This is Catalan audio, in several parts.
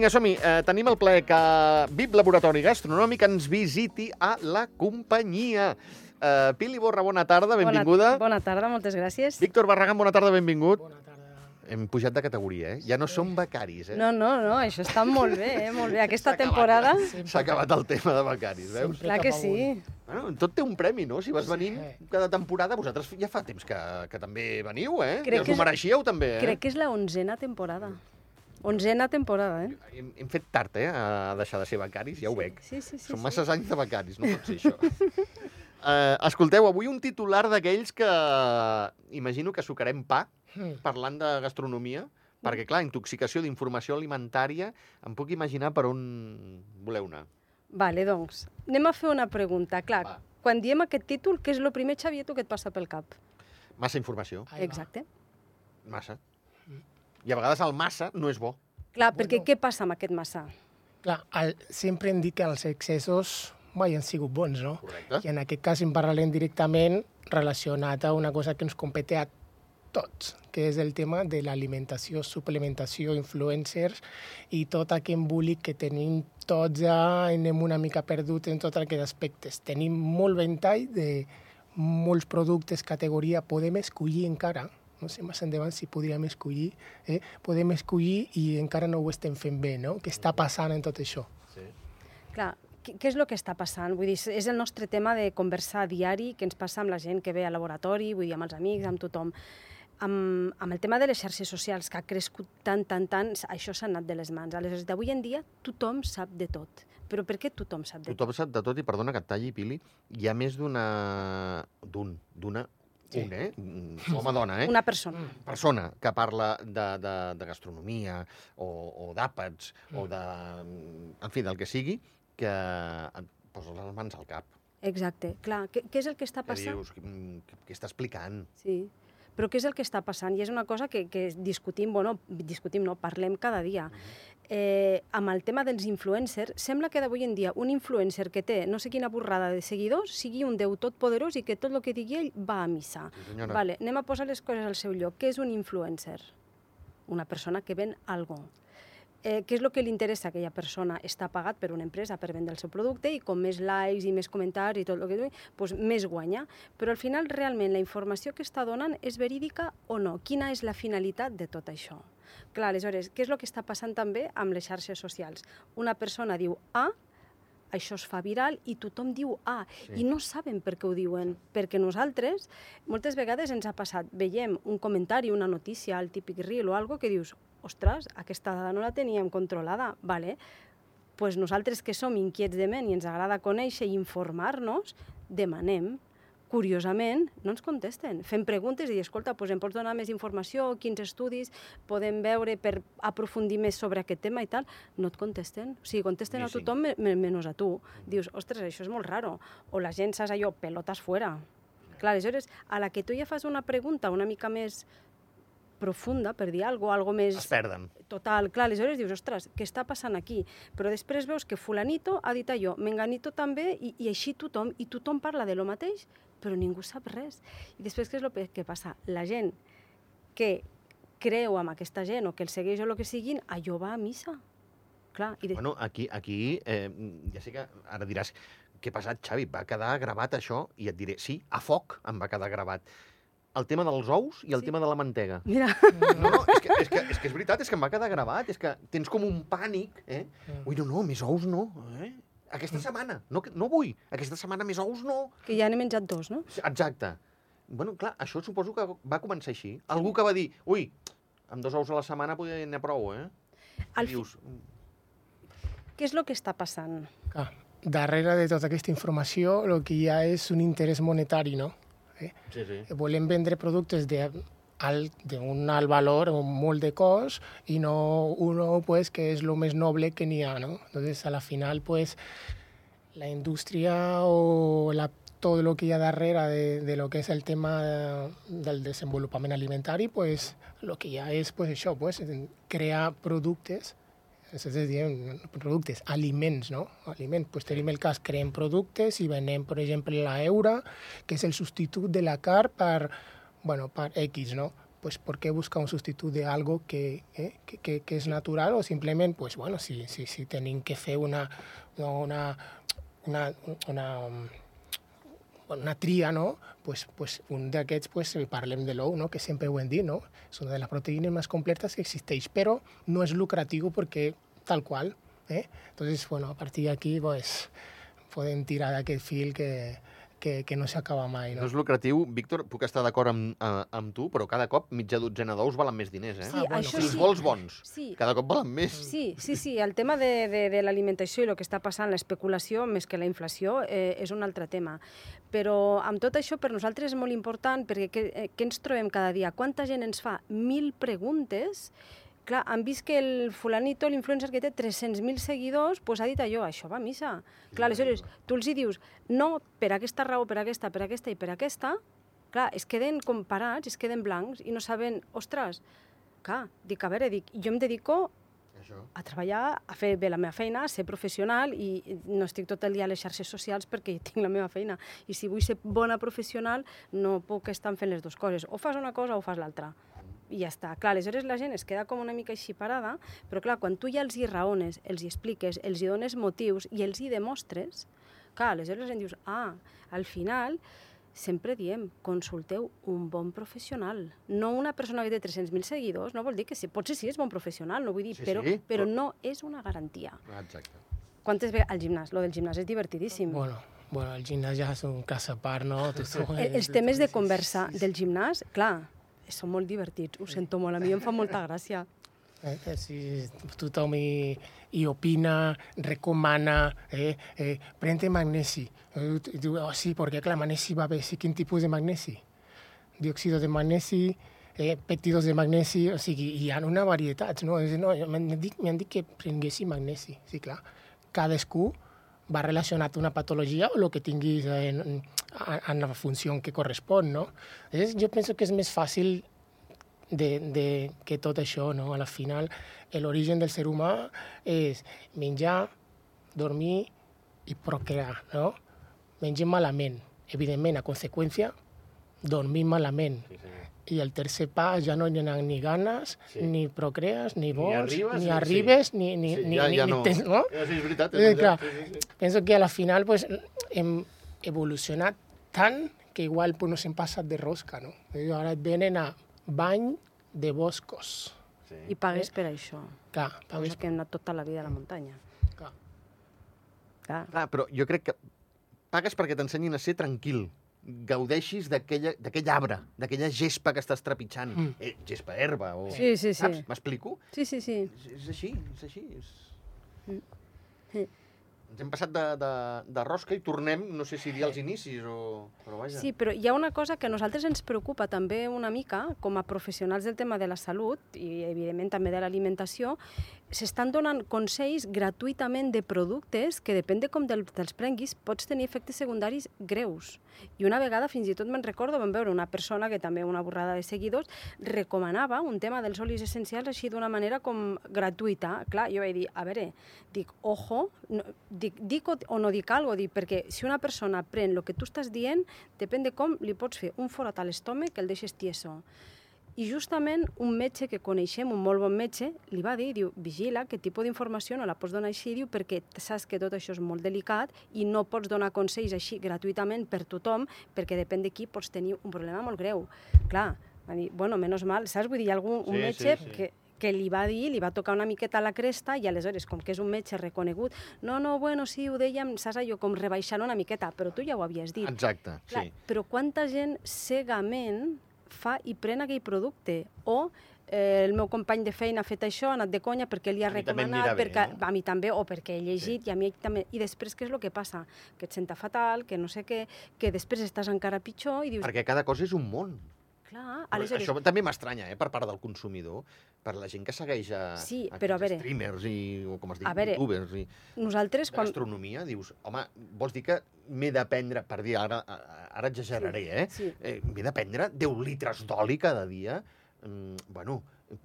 Vinga, som-hi. Eh, tenim el ple que VIP Laboratori Gastronòmic ens visiti a la companyia. Eh, Pili Borra, bona tarda, benvinguda. Bona, bona tarda, moltes gràcies. Víctor Barragán, bona tarda, benvingut. Bona tarda. Hem pujat de categoria, eh? Ja no som becaris, eh? No, no, no, això està molt bé, eh? molt bé. Aquesta temporada... S'ha acabat el tema de becaris, veus? Sempre Clar que sí. Bueno, tot té un premi, no? Si vas Sí. venint cada temporada, vosaltres ja fa temps que, que també veniu, eh? Crec I us ho mereixíeu, també, eh? Crec que és la onzena temporada. Onzena temporada, eh? Hem, hem fet tard, eh, a deixar de ser becaris, ja ho veig. Sí, sí, sí. Són sí. masses anys de becaris, no pot ser això. uh, escolteu, avui un titular d'aquells que imagino que sucarem pa Hmm. parlant de gastronomia, perquè, clar, intoxicació d'informació alimentària, em puc imaginar per on voleu anar. Vale, doncs, anem a fer una pregunta. Clar, Va. quan diem aquest títol, què és el primer, Xavier, tu, que et passa pel cap? Massa informació, Ahí va. Exacte. massa. I a vegades el massa no és bo. Clar, Bueno. perquè què passa amb aquest massa? Clar, el, sempre hem dit que els excessos mai han sigut bons, no? Correcte. I en aquest cas en parlarem directament relacionat a una cosa que ens compete a tots, que és el tema de l'alimentació, suplementació, influencers i tot aquest embolic que tenim tots ja anem una mica perduts en tots aquests aspectes. Tenim molt ventall de molts productes, categoria, podem escollir encara, no sé més endavant si podríem escollir, eh? podem escollir i encara no ho estem fent bé, no? Què està passant en tot això? Sí. Clar, què, què és el que està passant? Vull dir, és el nostre tema de conversar diari que ens passa amb la gent que ve al laboratori, vull dir, amb els amics, amb tothom. Amb, amb el tema de les xarxes socials, que ha crescut tant, tant, tant, això s'ha anat de les mans. Aleshores, d'avui en dia, tothom sap de tot. Però per què tothom sap de tot? Tothom sap de tot i perdona que et talli, Pili, hi ha més d'una... d'un, d'una... Sí. Un, eh? Mm, Home-dona, eh? Una persona. persona que parla de, de, de gastronomia o, o d'àpats o de... En fi, del que sigui, que et posa les mans al cap. Exacte. Clar, què, què és el que està Que passant? dius, "Mm, què, què està explicant? Sí. Però què és el que està passant? I és una cosa que, que discutim, bueno, discutim, no, parlem cada dia. Eh, amb el tema dels influencers, sembla que d'avui en dia un influencer que té no sé quina borrada de seguidors sigui un déu tot poderós i que tot el que digui ell va a missa. Sí, senyora. Vale, anem a posar les coses al seu lloc. Què és un influencer? Una persona que ven algo. Eh, què és el que li interessa a aquella persona? Està pagat per una empresa per vendre el seu producte i com més likes i més comentaris i tot el que dugui, doncs més guanya. Però al final realment la informació que està donant és verídica o no? Quina és la finalitat de tot això? Clar, aleshores, què és el que està passant també amb les xarxes socials? Una persona diu A, això es fa viral i tothom diu A, Sí. i no saben per què ho diuen, perquè nosaltres moltes vegades ens ha passat, veiem un comentari, una notícia, el típic reel o algo que dius, ostres, aquesta dada no la teníem controlada, vale? pues nosaltres que som inquiets de ment i ens agrada conèixer i informar-nos, demanem, curiosament, no ens contesten. Fem preguntes i dir, escolta, pues em pots donar més informació, quins estudis podem veure per aprofundir més sobre aquest tema i tal? No et contesten. O sigui, contesten Ni a tothom me- me- menys a tu. Dius, ostres, això és molt raro. O la gent saps allò, pelotes fuera. Clar, aleshores, a la que tu ja fas una pregunta una mica més profunda, per dir alguna cosa, algo més... Es perden. Total, clar, aleshores dius, ostres, què està passant aquí? Però després veus que fulanito ha dit allò, menganito també, i, i així tothom, i tothom parla de lo mateix, però ningú sap res. I després què és el que, passa? La gent que creu amb aquesta gent o que el segueix o el que siguin, allò va a missa. Clar, i de... Bueno, aquí, aquí eh, ja sé que ara diràs què ha passat, Xavi? Va quedar gravat això? I et diré, sí, a foc em va quedar gravat. El tema dels ous i el Sí. tema de la mantega. Mira, No, no, és que, és, que, és que és veritat, és que em va quedar gravat, és que tens com un pànic, eh? Mm. Ui, no, no, més ous no, eh? Aquesta setmana, no, no vull, aquesta setmana més ous no. que ja n'he menjat dos, no? Exacte. Bueno, clar, això suposo que va començar així. Algú que va dir, ui, amb dos ous a la setmana podria anar prou, eh? Al I fi, dius, què és el que està passant? Clar, darrere de tota aquesta informació el que hi ha és un interès monetari, no? Eh? sí, sí. Volem vendre productes de alt, d'un alt valor o molt de cost i no uno pues, que és el més noble que n'hi ha, no? Entonces, a la final, pues, la indústria o la, todo lo que hi ha darrere de, de lo que és el tema de, del desenvolupament alimentari, pues, lo que ha és pues, això, pues, crear productes és a dir, productes, aliments, no? Aliments. Pues tenim el cas, creem productes i venem, per exemple, la eura, que és el substitut de la carn per, bueno, per X, no? pues ¿por qué buscar un sustituto de algo que, eh, que, que, que, es natural o simplemente, pues bueno, si, si, si tienen que hacer una, una, una, una, una tria, no? pues, pues un d'aquests pues, parlem de l'ou, no? que sempre ho hem dit, no? és una de les proteïnes més completes que existeix, però no és lucratiu perquè tal qual. Eh? Entonces, bueno, a partir d'aquí pues, podem tirar d'aquest fil que, que, que no s'acaba mai. No No? és lucratiu, Víctor, puc estar d'acord amb, eh, amb tu, però cada cop mitja dotzena d'ous valen més diners, eh? Sí, Ah, bueno, això si els sí. vols bons, Sí. cada cop valen més. Sí, sí, sí. El tema de, de, de l'alimentació i el que està passant, l'especulació, més que la inflació, eh, és un altre tema. Però amb tot això, per nosaltres és molt important, perquè què, eh, què ens trobem cada dia? Quanta gent ens fa mil preguntes Clar, han vist que el fulanito, l'influencer que té 300.000 seguidors, pues ha dit allò, això va a missa. Clar, aleshores, tu els hi dius, no, per aquesta raó, per aquesta, per aquesta i per aquesta, clar, es queden comparats, es queden blancs i no saben, ostres, clar, dic, a veure, dic, jo em dedico Això. a treballar, a fer bé la meva feina, a ser professional i no estic tot el dia a les xarxes socials perquè tinc la meva feina. I si vull ser bona professional no puc estar fent les dues coses. O fas una cosa o fas l'altra. I ja està. Clar, aleshores la gent es queda com una mica així parada, però clar, quan tu ja els hi raones, els hi expliques, els hi dones motius i els hi demostres, clar, aleshores la gent dius, ah, al final sempre diem, consulteu un bon professional. No una persona que té 300.000 seguidors, no vol dir que sí, potser sí és bon professional, no vull dir, Sí, però, sí, però però- no és una garantia. Exacte. Quantes vegades... Al gimnàs, lo del gimnàs és divertidíssim. Bueno, bueno, el gimnàs ja és un cas a part, no? Tu, tu, El, els temes de conversa del gimnàs, clar, són molt divertits, ho sento molt, a mi em fa molta gràcia. Eh, eh, si tothom hi, hi opina, recomana, eh, eh, prende magnesi. Eh, diu, oh, sí, perquè clar, magnesi va bé, sí, quin tipus de magnesi? Diòxido de magnesi, eh, pèptidos de magnesi, o sigui, hi ha una varietat, no? No M'han dit, dit que prenguessi magnesi, sí, clar. Cadascú va relacionat a una patologia o el que tinguis en, en, en la funció que correspon, no? Llavors, jo penso que és més fàcil de, de que tot això, no? a la final, l'origen del ser humà és menjar, dormir i procrear, no? Mengem malament, evidentment, a conseqüència, dormim malament. Sí, senyor. I el tercer pas ja no hi ha ni ganes, Sí. ni procrees, ni vols, arribes, ni sí, arribes, sí. ni, ni, Sí, ni, ja, ni, ja ni no. tens, no? Ja, sí, és veritat. Eh, És clar, veritat. Sí, sí, sí. penso que a la final pues, hem evolucionat tant que igual pues, nos hem passat de rosca, no? Ara et venen a bany de boscos. Sí. I pagues per això. Clar, Cosa pagues, que hem anat tota la vida a la muntanya. clar. Clar. Clar, però jo crec que pagues perquè t'ensenyin a ser tranquil. Gaudeixis d'aquell arbre, d'aquella gespa que estàs trepitjant. Mm. Eh, gespa, herba, o... Sí, sí, sí. M'explico? Sí, sí, sí. És, és així, és així. És... Sí. Ens hem passat de, de, de rosca i tornem, no sé si dir als inicis o... Però vaja. Sí, però hi ha una cosa que a nosaltres ens preocupa també una mica, com a professionals del tema de la salut i, evidentment, també de l'alimentació, s'estan donant consells gratuïtament de productes que, depèn de com del, te'ls prenguis, pots tenir efectes secundaris greus. I una vegada, fins i tot me'n recordo, vam veure una persona que també una borrada de seguidors recomanava un tema dels olis essencials així d'una manera com gratuïta. Clar, jo vaig dir, a veure, dic, ojo, no, dic, dic o, o no dic alguna dic, perquè si una persona pren el que tu estàs dient, depèn de com li pots fer un forat a l'estómac que el deixes tieso. I justament un metge que coneixem, un molt bon metge, li va dir, diu, vigila, aquest tipus d'informació no la pots donar així, diu, perquè saps que tot això és molt delicat i no pots donar consells així gratuïtament per tothom, perquè depèn de qui pots tenir un problema molt greu. Clar, va dir, bueno, menys mal, saps? Vull dir, hi ha algun un Sí, metge sí, sí. que, que li va dir, li va tocar una miqueta a la cresta i aleshores, com que és un metge reconegut, no, no, bueno, sí, ho dèiem, saps allò, com rebaixant una miqueta, però tu ja ho havies dit. Exacte, Clar, sí. Però quanta gent cegament fa i pren aquell producte? O eh, el meu company de feina ha fet això, ha anat de conya perquè li ha recomanat, bé, perquè, no? a mi també, o perquè he llegit, i a mi també... I després què és el que passa? Que et senta fatal, que no sé què, que després estàs encara pitjor i dius, Perquè cada cosa és un món. Clar, aleshores... Això també m'estranya, eh, per part del consumidor, per la gent que segueix a, Sí, a però a veure- streamers i, o com es diu, veure, youtubers i Nosaltres, quan... gastronomia, dius, home, vols dir que m'he de prendre, per dir, ara, ara exageraré, eh? Sí. eh m'he de prendre 10 litres d'oli cada dia? Mm, bueno,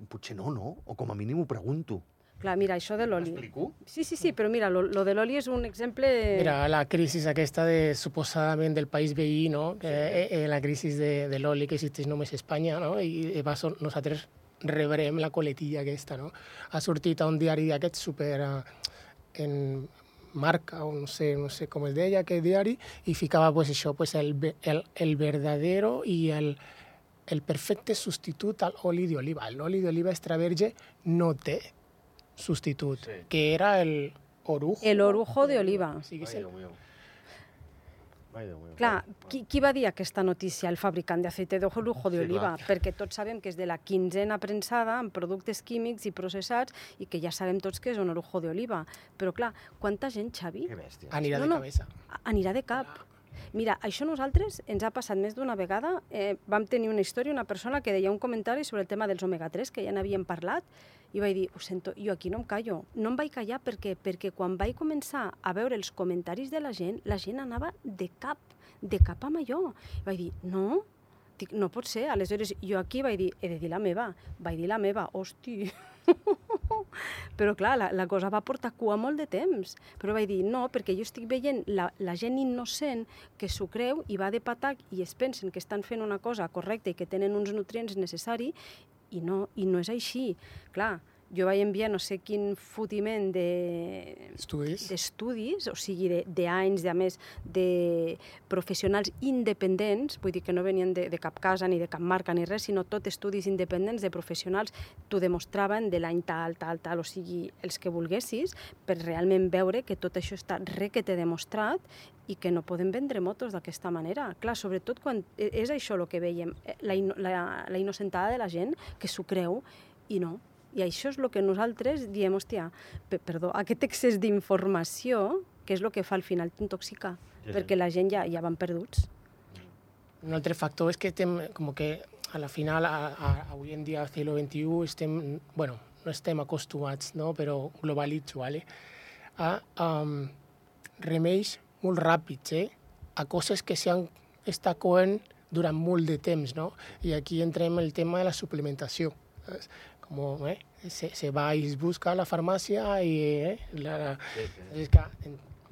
potser no, no? O com a mínim ho pregunto. Clar, mira, això de l'oli. M'explico? Sí, sí, sí, però mira, lo, lo de l'oli és un exemple... Mira, la crisi aquesta de, suposadament del país veí, no? Que, eh, eh, la crisi de, de l'oli que existeix només a Espanya, no? I, i va, son- nosaltres rebrem la coletilla aquesta, no? Ha sortit a un diari d'aquest super... eh, en marca, o no sé, no sé com es deia, aquest diari, i ficava pues, això, pues, el, el, el verdadero i el, el perfecte substitut a l'oli d'oliva. L'oli d'oliva extra verge no té substitut, Sí. que era el orujo. El orujo de oliva. Déu meu. Clar, qui, qui va dir aquesta notícia? El fabricant d'aceite de orujo de Sí, oliva, clar. perquè tots sabem que és de la quinzena prensada amb productes químics i processats i que ja sabem tots que és un orujo de oliva. Però clar, quanta gent, Xavi, Que bèstia. anirà No, de no. cabeza. anirà de cap. Mira, això a nosaltres ens ha passat més d'una vegada. Eh, vam tenir una història, una persona que deia un comentari sobre el tema dels omega-3, que ja n'havíem parlat, i vaig dir, ho sento, jo aquí no em callo. No em vaig callar perquè, perquè quan vaig començar a veure els comentaris de la gent, la gent anava de cap, de cap amb allò. I vaig dir, no, Dic, no pot ser. Aleshores, jo aquí vaig dir, he de dir la meva. Vaig dir la meva, hosti. Però clar, la, la cosa va portar cua molt de temps. Però vaig dir, no, perquè jo estic veient la, la gent innocent que s'ho creu i va de patac i es pensen que estan fent una cosa correcta i que tenen uns nutrients necessaris i no, i no és així. Clar, jo vaig enviar no sé quin fotiment de, Estudis. d'estudis, o sigui, de- d'anys, de, a més, de professionals independents, vull dir que no venien de, de cap casa ni de cap marca ni res, sinó tot estudis independents de professionals, t'ho demostraven de l'any tal, tal, tal, o sigui, els que volguessis, per realment veure que tot això està requete demostrat i que no podem vendre motos d'aquesta manera. Clar, sobretot quan e- és això el que veiem, eh, la, la, la innocentada de la gent que s'ho creu i no. I això és el que nosaltres diem, hòstia, pe- perdó, aquest excés d'informació, que és el que fa al final t'intoxicar, Sí, sí. perquè la gent ja, ja van perduts. Un altre factor és que estem, com que a la final, a, a, avui en dia, al segle XXI, estem, bueno, no estem acostumats, no? però globalitzo, ¿vale? a um, remeis molt ràpids, eh? a coses que s'han estat coent durant molt de temps, no? I aquí entrem el tema de la suplementació. Saps? Com, eh? Se, se va i es busca a la farmàcia i eh? la, Sí, sí. és que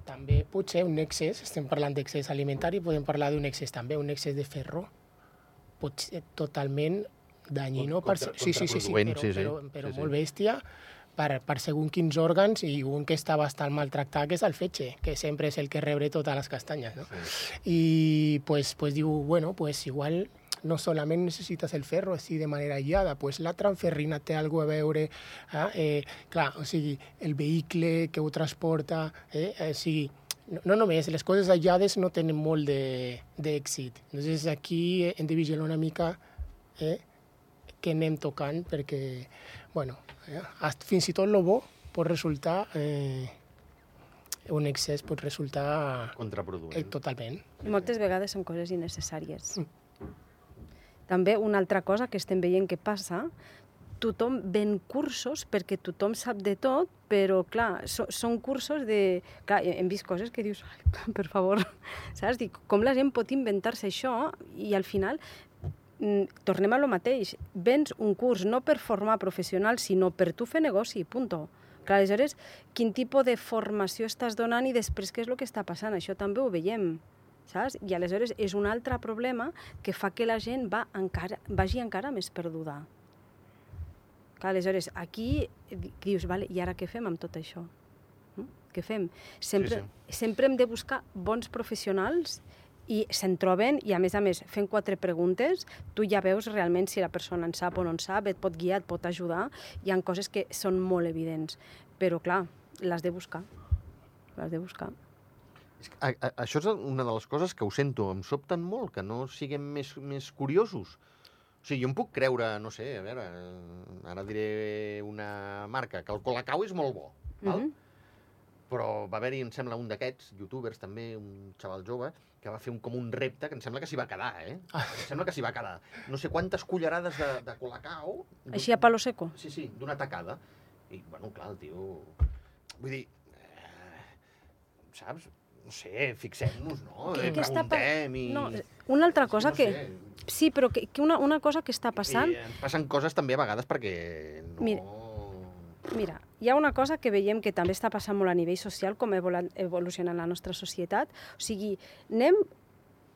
també potser un excés, estem parlant d'excés alimentari, podem parlar d'un excés també, un excés de ferro, pot ser totalment danyino, per, Contra- sí, sí, sí, sí, contraproduent, però, sí, sí. però, però Sí, sí. molt bèstia per, per segons quins òrgans i un que està bastant maltractat, que és el fetge, que sempre és el que rebre totes les castanyes. No? I pues, pues diu, bueno, pues igual no solament necessites el ferro així de manera aïllada, pues la transferrina té alguna a veure, eh? eh, clar, o sigui, el vehicle que ho transporta, eh? o sigui, no, no només, les coses aïllades no tenen molt de- d'èxit. Entonces aquí hem de vigilar una mica eh? que anem tocant perquè, bueno, eh? hasta- fins i tot el bo pot resultar, eh, un excés pot resultar Contraproduent. eh, totalment. Moltes vegades són coses innecessàries. També una altra cosa que estem veient que passa, tothom ven cursos perquè tothom sap de tot, però clar, so, són cursos de... Clar, hem vist coses que dius, "Ai, per favor, saps? Dic, com la gent pot inventar-se això i al final mm, tornem a lo mateix. Vens un curs no per formar professionals, sinó per tu fer negoci, punto. Clar, aleshores, quin tipus de formació estàs donant i després què és el que està passant? Això també ho veiem, saps? I aleshores és un altre problema que fa que la gent va encara, vagi encara més perduda. Clar, aleshores, aquí di- dius, vale, i ara què fem amb tot això? Mm? Què fem? Sempre, sí, sí. sempre hem de buscar bons professionals i se'n troben, i a més a més, fent quatre preguntes, tu ja veus realment si la persona en sap o no en sap, et pot guiar, et pot ajudar, hi han coses que són molt evidents, però clar, l'has de buscar, l'has de buscar. A, a, això és una de les coses que ho sento, em sobten molt, que no siguem més, més curiosos. O sigui, jo em puc creure, no sé, a veure, ara diré una marca, que el Colacau és molt bo, val? Mhm. però va haver-hi, em sembla, un d'aquests, youtubers també, un xaval jove, que va fer un, com un repte que em sembla que s'hi va quedar, eh? Ah. Em sembla que s'hi va quedar. No sé quantes cullerades de, de Colacau... Així a palo seco. Sí, sí, d'una tacada. I, bueno, clar, el tio... Vull dir, eh, saps? Sé, fixem-nos, no? Què- Eh, què està pa- i... No, una altra cosa no que... sé. Sí, però que, que una, una cosa que està passant... I ens passen coses també a vegades perquè no... Mira. Mira, hi ha una cosa que veiem que també està passant molt a nivell social, com evolu- evoluciona la nostra societat. O sigui, anem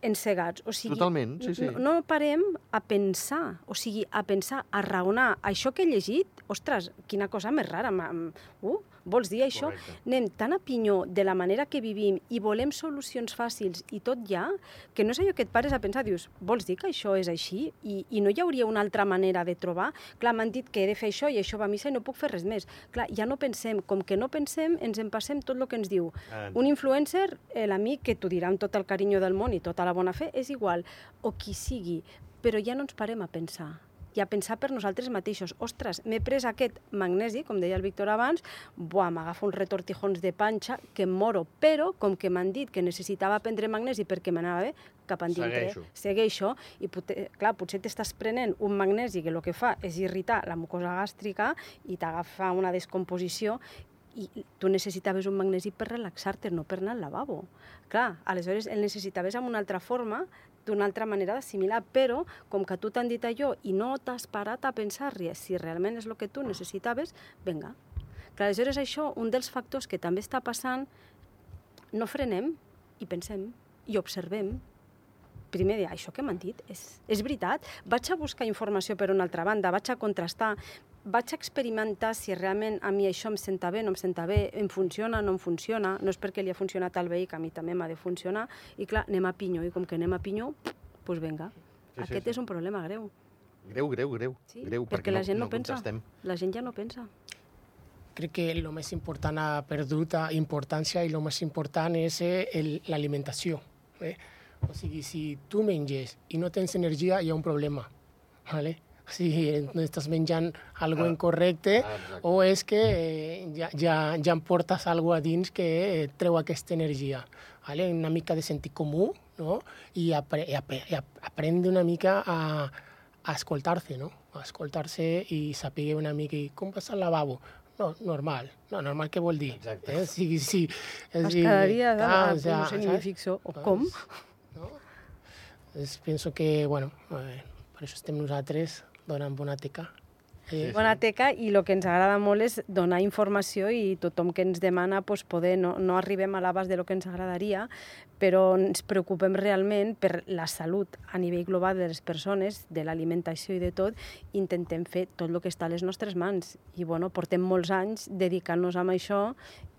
encegats. O sigui, Totalment, sí, sí. No, no parem a pensar, o sigui, a pensar, a raonar. Això que he llegit, ostres, quina cosa més rara. Uh, vols dir això? Correcte. Anem tan a pinyó de la manera que vivim i volem solucions fàcils i tot ja, que no és allò que et pares a pensar, dius, vols dir que això és així? I, i no hi hauria una altra manera de trobar? Clar, m'han dit que he de fer això i això va a missa i no puc fer res més. Clar, ja no pensem, com que no pensem, ens en passem tot el que ens diu. Ah, Un influencer, eh, l'amic que t'ho dirà amb tot el carinyo del món i tota la bona fe, és igual, o qui sigui, però ja no ens parem a pensar i a pensar per nosaltres mateixos. Ostres, m'he pres aquest magnesi, com deia el Víctor abans, buah, m'agafa uns retortijons de panxa que em moro, però com que m'han dit que necessitava prendre magnesi perquè m'anava bé, cap endintre. Segueixo. Segueixo. I potser, clar, potser t'estàs prenent un magnesi que el que fa és irritar la mucosa gàstrica i t'agafa una descomposició i tu necessitaves un magnesi per relaxar-te, no per anar al lavabo. Clar, aleshores el necessitaves amb una altra forma, d'una altra manera d'assimilar, però com que tu t'han dit allò i no t'has parat a pensar si realment és el que tu necessitaves, vinga. Clar, aleshores això, un dels factors que també està passant, no frenem i pensem i observem primer dir, això que m'han dit és, és veritat. Vaig a buscar informació per una altra banda, vaig a contrastar, vaig experimentar si realment a mi això em senta bé, no em senta bé, em funciona, no em funciona, no és perquè li ha funcionat al veí que a mi també m'ha de funcionar, i clar, anem a pinyó, i com que anem a pinyó, doncs pues vinga. Sí, sí, Aquest sí. és un problema greu, Greu, greu, greu. sí? greu perquè la gent no, pensa. contrastem. La gent ja no pensa. Crec que el més important ha perdut importància i el més important és eh, el- l'alimentació. Eh? O sigui, si tu menges i no tens energia, hi ha un problema. ¿vale? Sigui, no estàs menjant algo Ah. incorrecte Ah, o és que eh, ja, ja, ja em portes algo a dins que eh, treu aquesta energia. ¿vale? Una mica de sentit comú no? i, apre i, apre i ap- aprendre una mica a, a escoltar-se, no? A escoltar-se i saber una mica i com vas al lavabo. No, normal. No, normal què vol dir? Exacte. Eh? Sí, sí. És Vas dir, cada dia, clar, ah, o sea, no sé ni fixo, o com? No? Es, penso que, bueno, eh, per això estem nosaltres donant bona teca. Eh, bona teca i el que ens agrada molt és donar informació i tothom que ens demana pues, poder, no, no arribem a l'abast de lo que ens agradaria, però ens preocupem realment per la salut a nivell global de les persones, de l'alimentació i de tot, intentem fer tot el que està a les nostres mans. I bueno, portem molts anys dedicant-nos a això,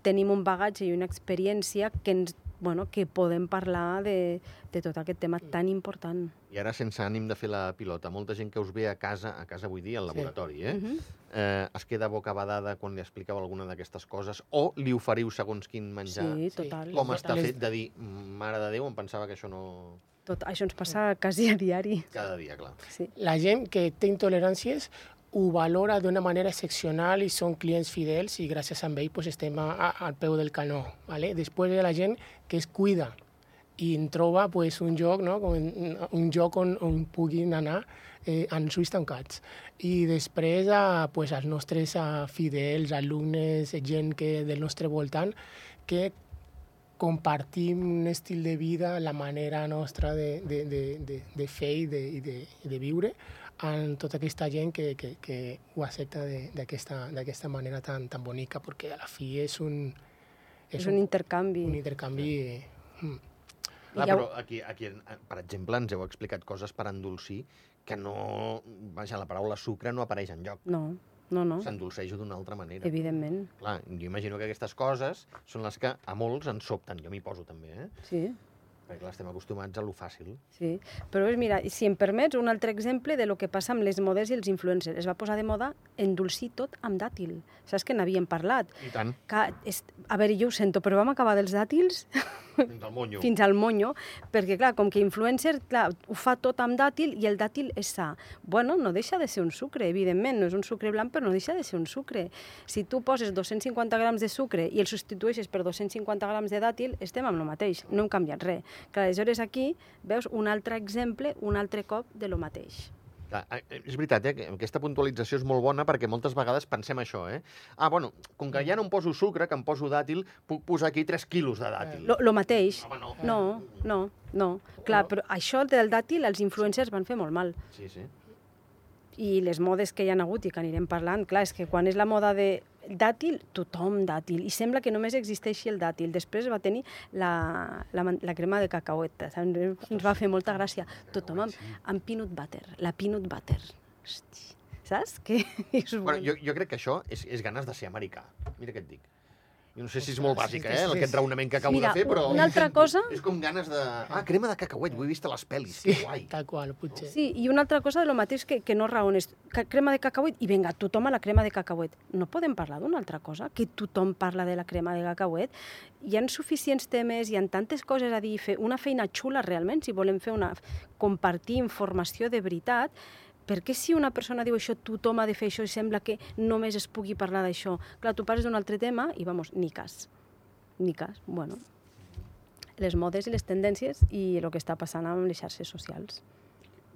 tenim un bagatge i una experiència que ens bueno, que podem parlar de, de tot aquest tema tan important. I ara, sense ànim de fer la pilota, molta gent que us ve a casa, a casa vull dir, al Sí. laboratori, eh? Mhm. eh es queda bocabadada quan li expliqueu alguna d'aquestes coses o li oferiu segons quin menjar? Sí, Sí. total. Com està Les- fet de dir, mare de Déu, em pensava que això no... Tot, això ens passa quasi a diari. Cada dia, clar. Sí. La gent que té intoleràncies ho valora d'una manera excepcional i són clients fidels i gràcies a ell pues, estem a, a, al peu del canó. ¿vale? Després ha la gent que es cuida i en troba pues, un lloc, no? Un, un lloc on, on puguin anar eh, en Swiss tancats. I després eh, pues, els nostres eh, fidels, alumnes, gent que del nostre voltant, que compartim un estil de vida, la manera nostra de, de, de, de, de fer i de, de, de viure amb tota aquesta gent que, que, que ho accepta de- d'aquesta d'aquesta manera tan, tan bonica, perquè a la fi és un, És un intercanvi. un intercanvi... Mm. Clar, Ja ho- però aquí, aquí, eh, per exemple, ens heu explicat coses per endolcir que no... Vaja, la paraula sucre no apareix en lloc. No, no, no, S'endolceix d'una altra manera. evidentment. Clar, jo imagino que aquestes coses són les que a molts ens sobten. Jo m'hi poso també, eh? Sí, Perquè clar, estem acostumats a lo fàcil. sí. Però és, mira, si em permets, un altre exemple de lo que passa amb les modes i els influencers. Es va posar de moda endolcir tot amb dàtil. Saps que n'havíem parlat? I tant, Que és... A veure, jo ho sento, però vam acabar dels dàtils fins al monyo. fins al monyo, perquè, clar, com que influencer, clar, ho fa tot amb dàtil i el dàtil és sa. Bueno, no deixa de ser un sucre, evidentment, no és un sucre blanc, però no deixa de ser un sucre. Si tu poses 250 grams de sucre i el substitueixes per 250 grams de dàtil, estem amb el mateix, no hem canviat res. Que aleshores aquí veus un altre exemple, un altre cop de lo mateix. Eh, és veritat, eh, que aquesta puntualització és molt bona perquè moltes vegades pensem això, eh? Ah, bueno, com que ja no em poso sucre, que em poso dàtil, puc posar aquí 3 quilos de dàtil. Lo, lo mateix. Home, no. No, no, no. Clar, però això del dàtil els influencers van fer molt mal. Sí, sí. i les modes que hi ha hagut i que anirem parlant, clar, és que quan és la moda de dàtil, tothom dàtil, i sembla que només existeixi el dàtil. Després va tenir la, la, la crema de cacauet, saps? ens va fer molta gràcia. Tothom amb, amb peanut butter, la peanut butter. Hosti, saps? Que és Bueno, jo, jo crec que això és, és ganes de ser americà. Mira què et dic. Jo no sé si és molt bàsica, sí, eh, sí, aquest raonament que acabo Mira, de fer, però... una altra cosa... És com ganes de... Ah, crema de cacauet, ho he vist a les pel·lis, Sí, que guai. tal qual, potser. Sí, i una altra cosa de lo mateix que, que no raones. Crema de cacauet, i vinga, tothom a la crema de cacauet. No podem parlar d'una altra cosa? Que tothom parla de la crema de cacauet? Hi han suficients temes, hi han tantes coses a dir, fer una feina xula realment, si volem fer una... compartir informació de veritat, per què si una persona diu això, tothom ha de fer això i sembla que només es pugui parlar d'això? Clar, tu parles d'un altre tema i, vamos, ni cas. Ni cas. Bueno, les modes i les tendències i el que està passant amb les xarxes socials.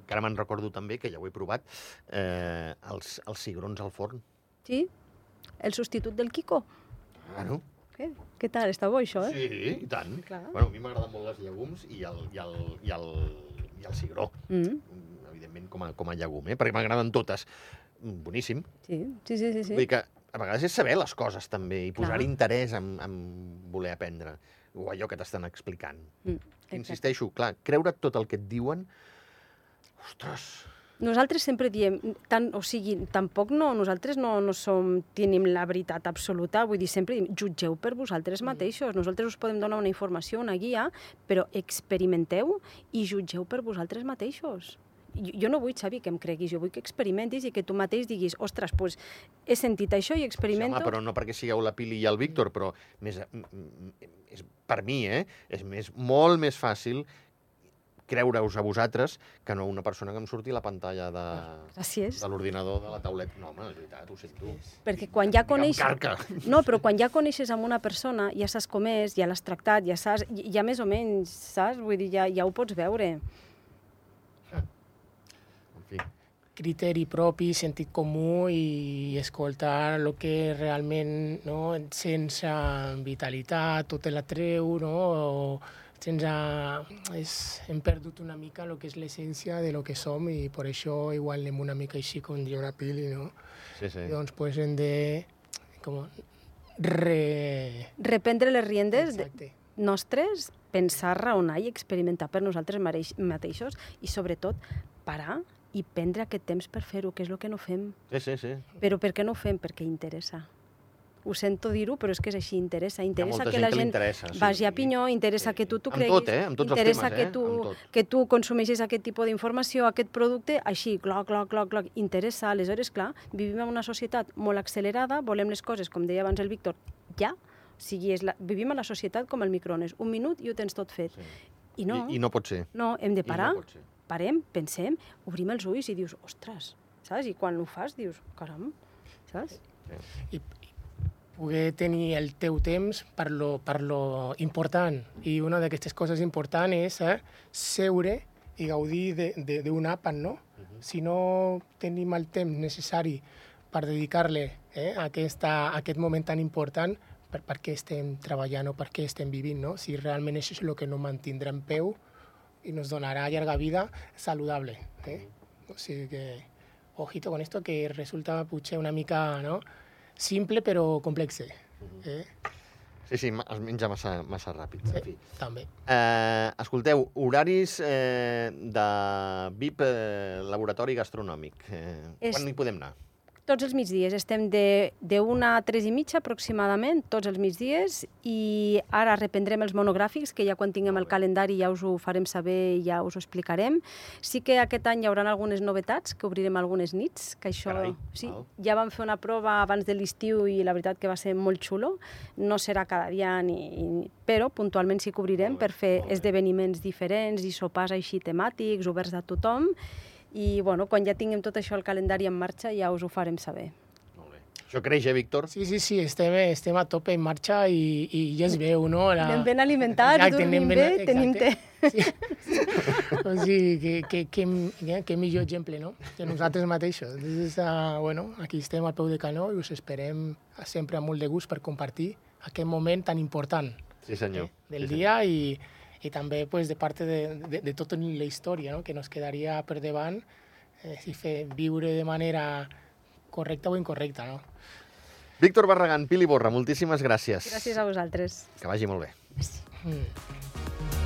Que ara me'n recordo també, que ja ho he provat, eh, els, els cigrons al forn. Sí? El substitut del Kiko. Claro. Què, Què tal? Està bo, això, eh? Sí, i tant. Clar. Bueno, a mi m'agraden molt les llegums i el, i el, i el, i el cigró. Mm, Evidentment, com a, com a llegum, eh? perquè m'agraden totes. Mm, Boníssim. sí, sí, sí, sí. Vull dir sí. que a vegades és saber les coses també i posar interès en, en voler aprendre o allò que t'estan explicant. Mm, exacte. Insisteixo, clar, creure tot el que et diuen... Ostres, Nosaltres sempre diem, tant, o sigui, tampoc no, nosaltres no, no som, tenim la veritat absoluta, vull dir, sempre diem, jutgeu per vosaltres mateixos, nosaltres us podem donar una informació, una guia, però experimenteu i jutgeu per vosaltres mateixos. Jo, jo no vull, Xavi, que em creguis, jo vull que experimentis i que tu mateix diguis, ostres, doncs he sentit això i sí, experimento... home, però no perquè sigueu la Pili i el Víctor, però més, mm, mm, és, per mi, eh, és més, molt més fàcil creure-us a vosaltres que no a una persona que em surti a la pantalla de, Gràcies. de l'ordinador de la tauleta. No, home, és veritat, ho sento. Perquè quan ja coneixes... No, però quan ja coneixes amb una persona, ja saps com és, ja l'has tractat, ja saps, ja més o menys, saps? Vull dir, ja, ja ho pots veure. En fi, criteri propi, sentit comú i escoltar el que realment no, sense vitalitat o te la treu, no? o sense... És, hem perdut una mica el que és l'essència de lo que som i per això igual anem una mica així com diu la Pili, no? sí, sí. Llavors pues, hem de com, re... Reprendre les riendes de, Exacte. nostres, pensar, raonar i experimentar per nosaltres mateixos i, sobretot, parar i prendre aquest temps per fer-ho, que és el que no fem. Sí, sí, sí. Però per què no ho fem? Perquè interessa. Ho sento dir-ho, però és que és així, interessa. Interessa que gent la gent interessa, sí. vagi a pinyó, interessa Sí. que tu t'ho creguis, tot, eh? Interessa temes, que eh? tu, que tu consumeixis aquest tipus d'informació, aquest producte, així, gloc, gloc, gloc, gloc, interessa. Aleshores, clar, vivim en una societat molt accelerada, volem les coses, com deia abans el Víctor, ja. O sigui, és la, vivim a la societat com el microones. Un minut i ho tens tot fet. Sí. I no, I, I no pot ser. no, hem de I parar, no pot ser. Parem, pensem, obrim els ulls i dius, ostres, saps? I quan ho fas dius, caram, saps? i, i poder tenir el teu temps per lo, per lo important. I una d'aquestes coses importants és eh, seure i gaudir de- de- d'un àpat, no? Si no tenim el temps necessari per dedicar-li eh, a, aquesta, a aquest moment tan important, per, per què estem treballant o per què estem vivint, no? Si realment això és el que nos mantindrà en peu i nos donarà llarga vida saludable. Eh? O sigui que, ojito con esto, que resulta potser una mica no? simple però complexe. Eh? Sí, sí, es menja massa, massa ràpid. En fi. També. Eh, escolteu, horaris eh, de VIP eh, Laboratori Gastronòmic. Eh, És- Quan hi podem anar? Tots els migdies, estem de, de una a tres i mitja aproximadament, tots els migdies, i ara reprendrem els monogràfics, que ja quan tinguem el calendari ja us ho farem saber i ja us ho explicarem. Sí que aquest any hi haurà algunes novetats, que obrirem algunes nits, que això... Carai, sí, val. ja vam fer una prova abans de l'estiu i la veritat que va ser molt xulo. No serà cada dia, ni, ni- però puntualment sí que obrirem bé, per fer esdeveniments diferents i sopars així temàtics, oberts a tothom, i bueno, quan ja tinguem tot això al calendari en marxa ja us ho farem saber. Molt bé. Això creix, eh, Víctor? Sí, sí, sí, estem, estem a tope en marxa i, i ja es veu, no? La... Anem ben alimentats, Exacte, dormim anem bé, tenim té. Sí. o sigui, que, que, que, que, que millor exemple, no? Que nosaltres mateixos. Entonces, uh, bueno, aquí estem al peu de canó i us esperem sempre amb molt de gust per compartir aquest moment tan important Sí, senyor. del sí, dia i, i també pues, de part de, de, de tota la història no? que nos quedaria per davant eh, si fer viure de manera correcta o incorrecta. No? Víctor Barragán, Pili Borra, moltíssimes gràcies. Gràcies a vosaltres. Que vagi molt bé. Mm.